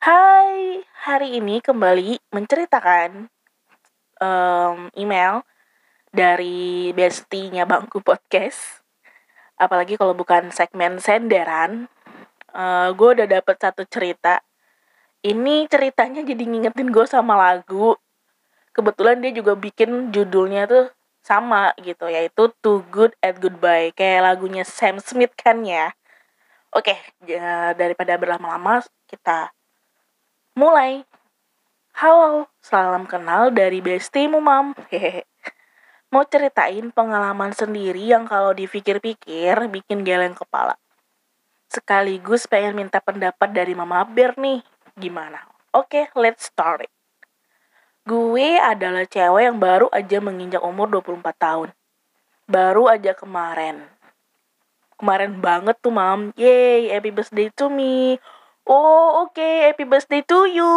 Hai, hari ini kembali menceritakan um, email dari bestinya Bangku Podcast. Apalagi kalau bukan segmen senderan, uh, gue udah dapet satu cerita. Ini ceritanya jadi ngingetin gue sama lagu. Kebetulan dia juga bikin judulnya tuh sama gitu, yaitu Too Good at Goodbye. Kayak lagunya Sam Smith kan ya. Oke, ya, daripada berlama-lama kita mulai. Halo, salam kenal dari bestimu mam. Hehehe. Mau ceritain pengalaman sendiri yang kalau dipikir-pikir bikin geleng kepala. Sekaligus pengen minta pendapat dari Mama Bear nih. Gimana? Oke, let's start it. Gue adalah cewek yang baru aja menginjak umur 24 tahun. Baru aja kemarin. Kemarin banget tuh, Mam. Yay, happy birthday to me. Oh, oke, okay. happy birthday to you.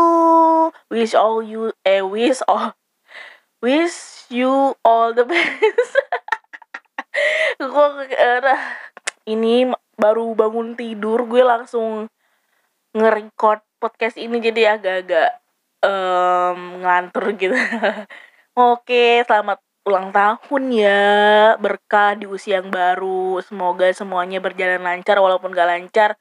Wish all you eh wish all wish you all the best. gue uh, ini baru bangun tidur, gue langsung nge-record podcast ini jadi agak-agak um, ngantur gitu. oke, selamat ulang tahun ya berkah di usia yang baru semoga semuanya berjalan lancar walaupun gak lancar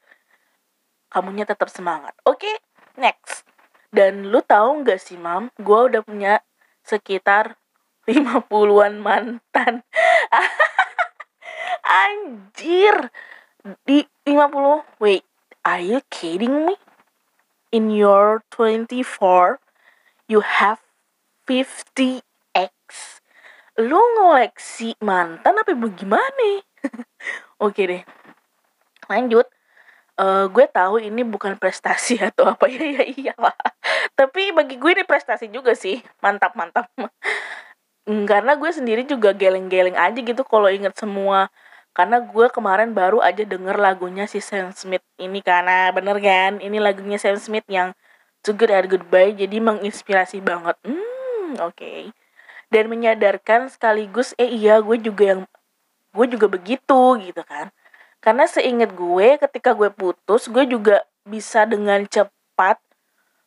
kamunya tetap semangat. Oke, okay? next. Dan lu tahu nggak sih, Mam? Gue udah punya sekitar 50-an mantan. Anjir. Di 50. Wait, are you kidding me? In your 24, you have 50 ex. Lu ngoleksi mantan apa bagaimana? Oke deh. Lanjut uh, gue tahu ini bukan prestasi atau apa. Ya ya iyalah tapi bagi gue ini prestasi juga sih. Mantap mantap. Mm, karena gue sendiri juga geleng-geleng aja gitu kalau inget semua. Karena gue kemarin baru aja denger lagunya si Sam Smith ini karena bener kan? Ini lagunya Sam Smith yang Too Good at Goodbye jadi menginspirasi banget. Hmm oke. Okay. dan menyadarkan sekaligus eh iya gue juga yang gue juga begitu gitu kan karena seinget gue ketika gue putus, gue juga bisa dengan cepat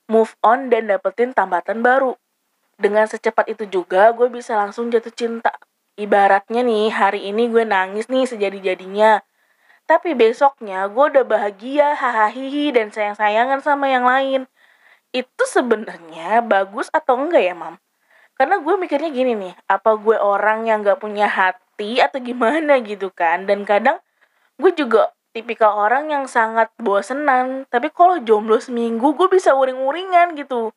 move on dan dapetin tambatan baru. Dengan secepat itu juga gue bisa langsung jatuh cinta. Ibaratnya nih, hari ini gue nangis nih sejadi-jadinya. Tapi besoknya gue udah bahagia, hahaha, dan sayang-sayangan sama yang lain. Itu sebenarnya bagus atau enggak ya, Mam? Karena gue mikirnya gini nih, apa gue orang yang gak punya hati atau gimana gitu kan. Dan kadang gue juga tipikal orang yang sangat bosenan tapi kalau jomblo seminggu gue bisa uring-uringan gitu.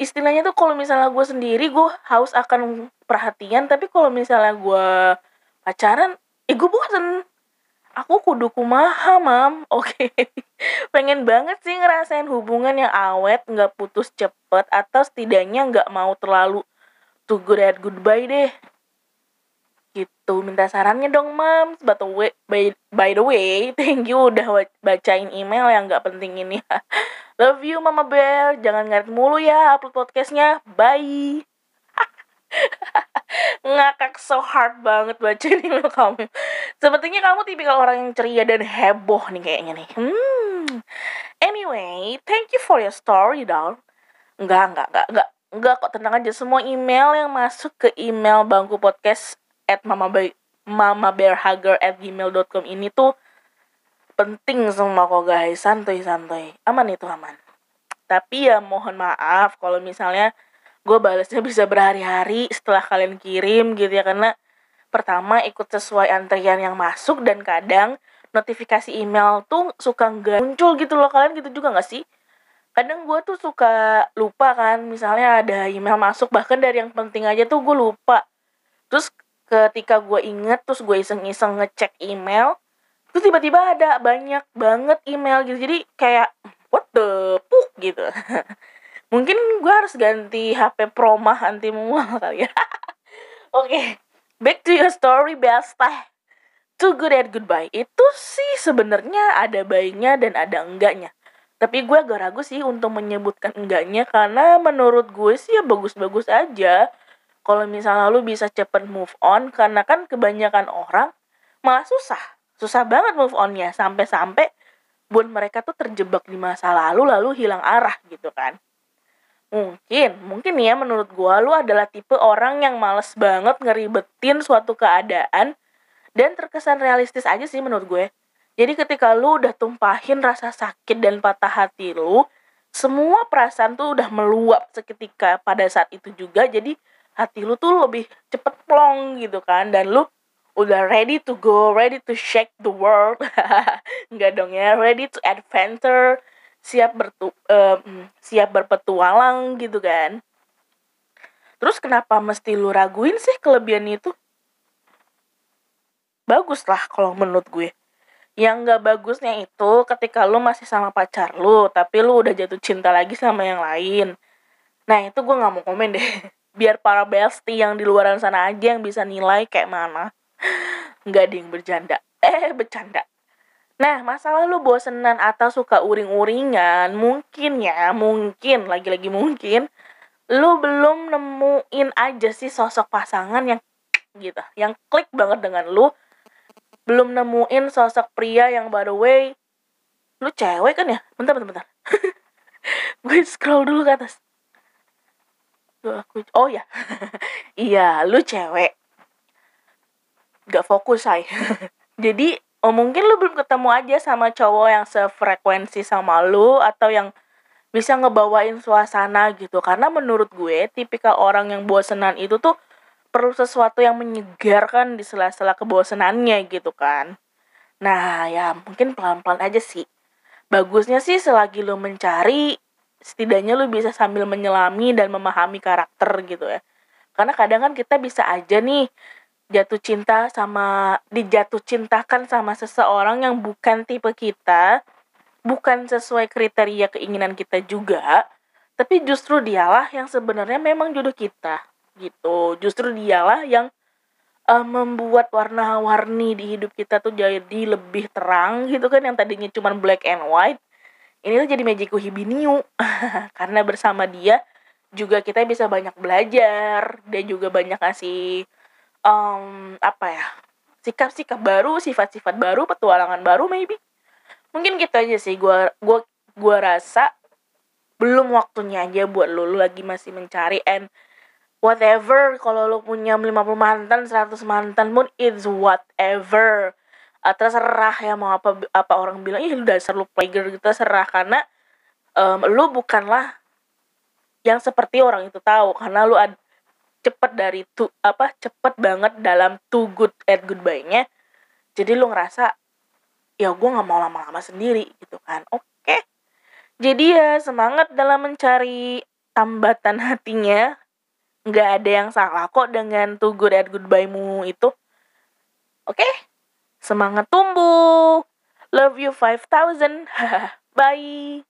Istilahnya tuh kalau misalnya gue sendiri gue haus akan perhatian tapi kalau misalnya gue pacaran eh gue bosen. Aku kudu kumaha mam? Oke. Okay. pengen banget sih ngerasain hubungan yang awet nggak putus cepet atau setidaknya nggak mau terlalu to good at goodbye deh gitu minta sarannya dong mam. By the way by, by the way thank you udah bacain email yang nggak penting ini. Love you mama bear jangan ngaret mulu ya upload podcastnya. Bye. Ngakak so hard banget baca email kamu. Sepertinya kamu tipikal orang yang ceria dan heboh nih kayaknya nih. Hmm. Anyway thank you for your story dong enggak enggak enggak enggak enggak kok tenang aja. Semua email yang masuk ke email bangku podcast at mama mama bearhager at gmail.com ini tuh penting semua kok guys. Santuy santuy. Aman itu aman. Tapi ya mohon maaf kalau misalnya gue balasnya bisa berhari-hari setelah kalian kirim gitu ya karena pertama ikut sesuai antrian yang masuk dan kadang notifikasi email tuh suka nggak muncul gitu loh. Kalian gitu juga nggak sih? Kadang gue tuh suka lupa kan misalnya ada email masuk bahkan dari yang penting aja tuh gue lupa. Terus ketika gue inget terus gue iseng-iseng ngecek email terus tiba-tiba ada banyak banget email gitu. Jadi kayak what the puh gitu. Mungkin gue harus ganti HP promah anti mual kali ya. Oke okay. back to your story Besta too good at goodbye. Itu sih sebenarnya ada baiknya dan ada enggaknya. Tapi gue agak ragu sih untuk menyebutkan enggaknya karena menurut gue sih ya bagus-bagus aja kalau misalnya lu bisa cepet move on karena kan kebanyakan orang malah susah. Susah banget move onnya. Sampai-sampai buat mereka tuh terjebak di masa lalu lalu hilang arah gitu kan. Mungkin mungkin ya menurut gue lu adalah tipe orang yang males banget ngeribetin suatu keadaan dan terkesan realistis aja sih menurut gue. Jadi ketika lu udah tumpahin rasa sakit dan patah hati lu, semua perasaan tuh udah meluap seketika pada saat itu juga. Jadi hati lu tuh lebih cepet plong gitu kan. Dan lu udah ready to go, ready to shake the world. Enggak dong ya, ready to adventure, siap bertu um, siap berpetualang gitu kan. Terus kenapa mesti lu raguin sih kelebihan itu? Bagus lah kalau menurut gue yang gak bagusnya itu ketika lu masih sama pacar lu tapi lu udah jatuh cinta lagi sama yang lain nah itu gue nggak mau komen deh biar para bestie yang di luaran sana aja yang bisa nilai kayak mana. Nggak yang bercanda. Eh bercanda. Nah masalah lu bosenan atau suka uring-uringan mungkin ya mungkin lagi-lagi mungkin lu belum nemuin aja sih sosok pasangan yang gitu yang klik banget dengan lu. Belum nemuin sosok pria yang by the way lu cewek kan ya? Bentar bentar bentar. Gue scroll dulu ke atas aku oh ya iya lu cewek gak fokus say jadi oh mungkin lu belum ketemu aja sama cowok yang sefrekuensi sama lu atau yang bisa ngebawain suasana gitu karena menurut gue tipikal orang yang bosenan itu tuh perlu sesuatu yang menyegarkan di sela-sela kebosanannya gitu kan. Nah, ya mungkin pelan-pelan aja sih. Bagusnya sih selagi lo mencari, setidaknya lo bisa sambil menyelami dan memahami karakter gitu ya. Karena kadang kan kita bisa aja nih jatuh cinta sama dijatuh cintakan sama seseorang yang bukan tipe kita, bukan sesuai kriteria keinginan kita juga, tapi justru dialah yang sebenarnya memang jodoh kita gitu justru dialah yang uh, membuat warna-warni di hidup kita tuh jadi lebih terang gitu kan yang tadinya cuma black and white ini tuh jadi Magiku Hibiniu karena bersama dia juga kita bisa banyak belajar dia juga banyak ngasih um, apa ya sikap-sikap baru sifat-sifat baru petualangan baru maybe. Mungkin gitu aja sih gua gua gua rasa belum waktunya aja buat lo, lo lagi masih mencari and whatever. Kalau lo punya 50 mantan 100 mantan pun it's whatever terserah ya mau apa apa orang bilang ih lu dasar lu player gitu terserah. Karena um, lu bukanlah yang seperti orang itu tahu karena lu ad, cepet dari tu apa cepet banget dalam too good at goodbye-nya jadi lu ngerasa ya gue nggak mau lama-lama sendiri gitu kan. Oke. Jadi ya semangat dalam mencari tambatan hatinya. Nggak ada yang salah kok dengan too good at goodbye mu itu. Oke. okay? Semangat tumbuh. Love you 5000 bye